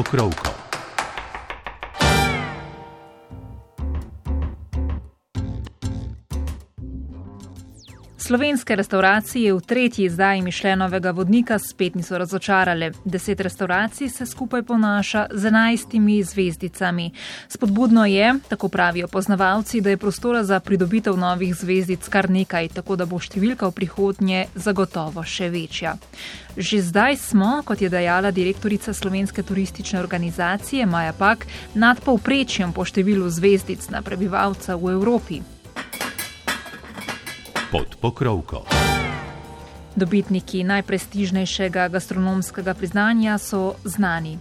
pokrovko. Slovenske restauracije v tretji izdaji Mišljenovega vodnika spet niso razočarale. Deset restauracij se skupaj ponaša z enajstimi zvezdicami. Spodbudno je, tako pravijo poznavalci, da je prostora za pridobitev novih zvezdic kar nekaj, tako da bo številka v prihodnje zagotovo še večja. Že zdaj smo, kot je dejala direktorica Slovenske turistične organizacije Maja Pak, nad povprečjem po številu zvezdic na prebivalca v Evropi pod pokrovko. Dobitniki najprestižnejšega gastronomskega priznanja so znani.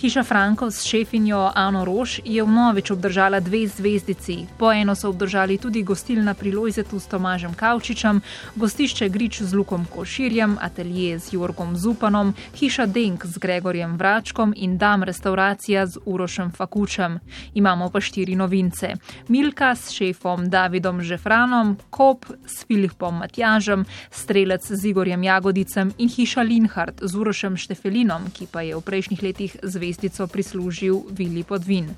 Hiša Franko s šefinjo Ano Roš je vnovič obdržala dve zvezdici. Po eno so obdržali tudi gostilna pri Lojzetu s Tomažem Kavčičem, gostišče Grič z Lukom Koširjem, atelje z Jorgom Zupanom, hiša Denk z Gregorjem Vračkom in Dam restauracija z Urošem Fakučem. Imamo pa štiri novince. Milka s šefom Davidom Žefranom, Kop s Filipom Matjažem, Strelec z Igorjem Jagodicem in hiša Linhart z Urošem Štefelinom, ki pa je v prejšnjih letih zvezdica zvezdico prislužil Vili Podvin.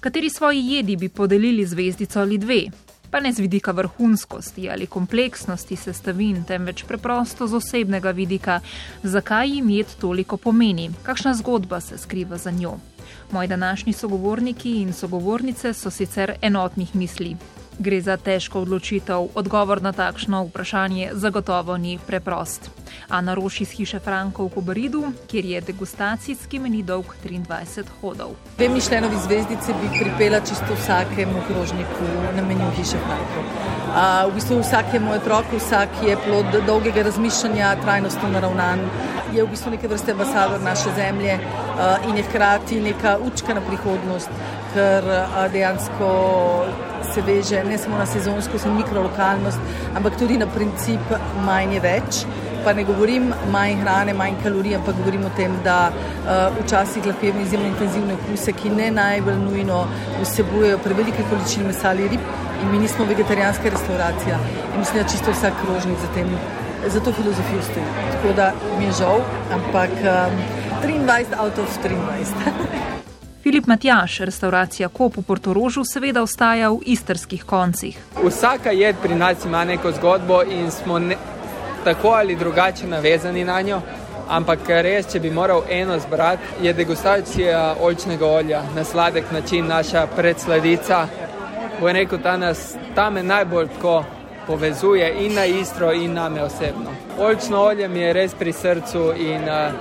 Kateri svoji jedi bi podelili zvezdico ali dve? Pa ne z vidika vrhunskosti ali kompleksnosti sestavin, temveč preprosto z osebnega vidika, zakaj jim jed toliko pomeni, kakšna zgodba se skriva za njo. Moji današnji sogovorniki in sogovornice so sicer enotnih misli. Gre za težko odločitev, odgovor na takšno vprašanje zagotovo ni preprost. Ana Roš iz hiše Franko v Kobaridu, kjer je degustacijski meni dolg 23 hodov. Dve mišljenovi zvezdici bi pripela čisto vsakemu krožniku na menju hiše Franko. A, v bistvu vsakemu otroku, vsak je plod dolgega razmišljanja, trajnostno naravnan, je v bistvu neke vrste ambasador naše zemlje a, in je hkrati neka učka na prihodnost, ker a, dejansko se veže ne samo na sezonsko, samo mikrolokalnost, ampak tudi na princip manj je več pa ne govorim manj hrane, manj kalorij, ampak govorim o tem, da uh, včasih lahko imamo izjemno intenzivne okuse, ki ne najbolj nujno vsebujejo prevelike količine mesa ali rib. In mi nismo vegetarijanska restauracija in mislim, da čisto vsak krožnik za, tem, za to filozofijo stoji. Tako da mi je žal, ampak um, 23 out of 23. Filip Matjaš, restauracija Kop v Portorožu, seveda ostaja v istrskih koncih. Vsaka jed pri nas ima neko zgodbo in smo ne, tako ali drugače navezani na njo. Ampak res, če bi moral eno zbrati, je degustacija oljčnega olja na sladek način, naša predsladica. Bo rekel, ta, nas, ta me najbolj tako povezuje in na istro, in na me osebno. Oljčno olje mi je res pri srcu in uh,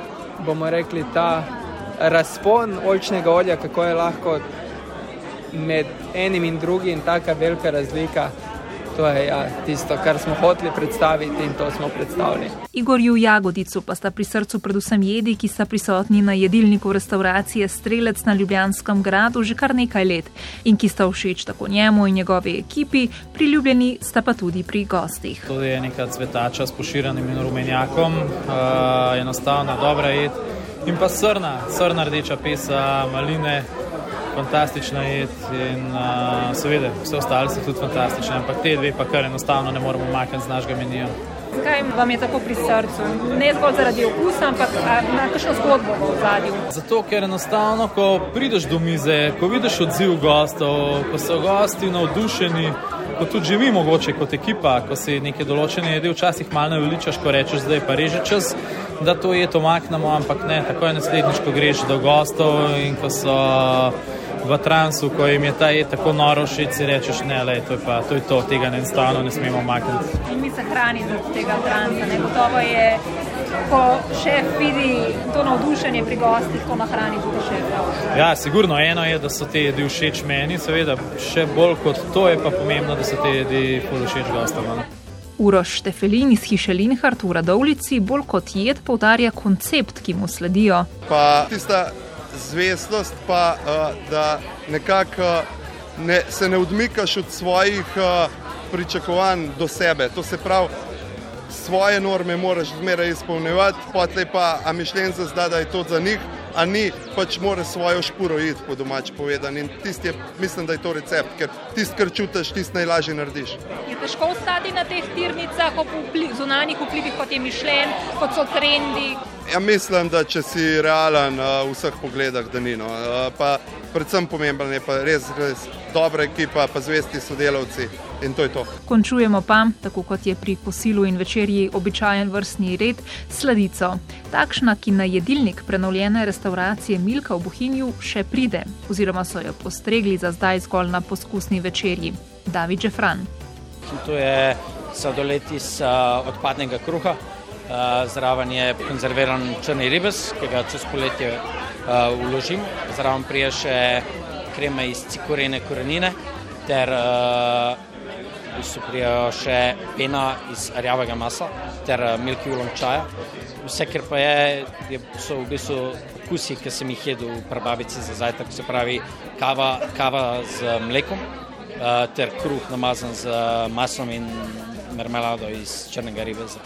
bomo rekli, ta razpon oljčnega olja, kako je lahko med enim in drugim, taka velika razlika to je ja, tisto, kar smo hoteli predstaviti in to smo predstavili. Igorju Jagodicu pa sta pri srcu predvsem jedi, ki sta prisotni na jedilniku restauracije Strelec na Ljubljanskem gradu že kar nekaj let in ki sta všeč tako njemu in njegovi ekipi, priljubljeni sta pa tudi pri gostih. To je neka cvetača s poširjenim rumenjakom, uh, enostavna, dobra jed. In pa srna, srna rdeča pesa, maline, fantastična jed in uh, seveda vse ostale so tudi fantastične, ampak te dve pa kar enostavno ne moremo makniti z našega menija. Zakaj vam je tako pri srcu? Ne zgolj zaradi okusa, ampak na kakšno zgodbo v zadju? Zato, ker enostavno, ko prideš do mize, ko vidiš odziv gostov, ko so gosti navdušeni, ko tudi živi mogoče kot ekipa, ko si neke določene jedi včasih malo naveličaš, ko rečeš, zdaj pa reže čas, da to je to maknemo, ampak ne, tako je naslednjič, ko greš do gostov in ko so v transu, ko jim je ta jed tako noro všeč, si rečeš, ne, le, to je pa to, je to tega ne enostavno ne smemo makniti. In mi se hranimo od tega transa, ne gotovo je. Ko šef vidi to navdušenje pri gostih, to nahrani tudi šef. Ja, sigurno eno je, da so te jedi všeč meni, seveda še bolj kot to je pa pomembno, da so te jedi všeč gostom. Uroš Štefelin iz hiše Linhart v Radovlici bolj kot jed povdarja koncept, ki mu sledijo. Pa tista zvestnost, pa uh, da nekako ne, se ne odmikaš od svojih uh, pričakovanj do sebe. To se pravi, svoje norme moraš zmeraj izpolnjevati, potem pa, a mišljen za zdaj, da je to za njih, a ni pač mora svojo špuro iti po domač povedan. In tisti je, mislim, da je to recept, ker tisti, kar čutiš, tisti najlažje narediš. Je težko ostati na teh tirnicah, ob vpliv, zunanjih vplivih, kot je mišljen, kot so trendi. Ja, mislim, da če si realen v vseh pogledih, da ni. No. Pa predvsem pomemben je pa res, res dobra ekipa, pa zvesti sodelavci in to je to. Končujemo pa, tako kot je pri kosilu in večerji običajen vrstni red, sladico. Takšna, ki na jedilnik prenovljene restauracije Milka v Bohinju še pride, oziroma so jo postregli za zdaj zgolj na poskusni večerji. David Žefran. To je sladoled iz odpadnega kruha. Uh, zraven je konzerviran črni ribes, ki ga čez poletje uložim. Zraven prije še krema iz cikorene korenine ter uh, v bistvu prijajo še pena iz rjavega masa ter uh, milki ulom čaja. Vse, kar pa je, je so v bistvu okusi, ki sem jih jedel v prabavici za zajtrk, se pravi kava, kava z mlekom uh, ter kruh namazan z maslom in mermelado iz črnega ribeza.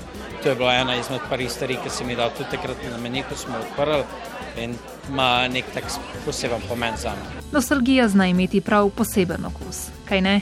To je bila ena izmed prvih stvari, ki sem jih dal tudi takrat na meni, ko smo odprli in ima nek tak poseben pomen za me. Nostalgija zna imeti prav poseben okus, kaj ne?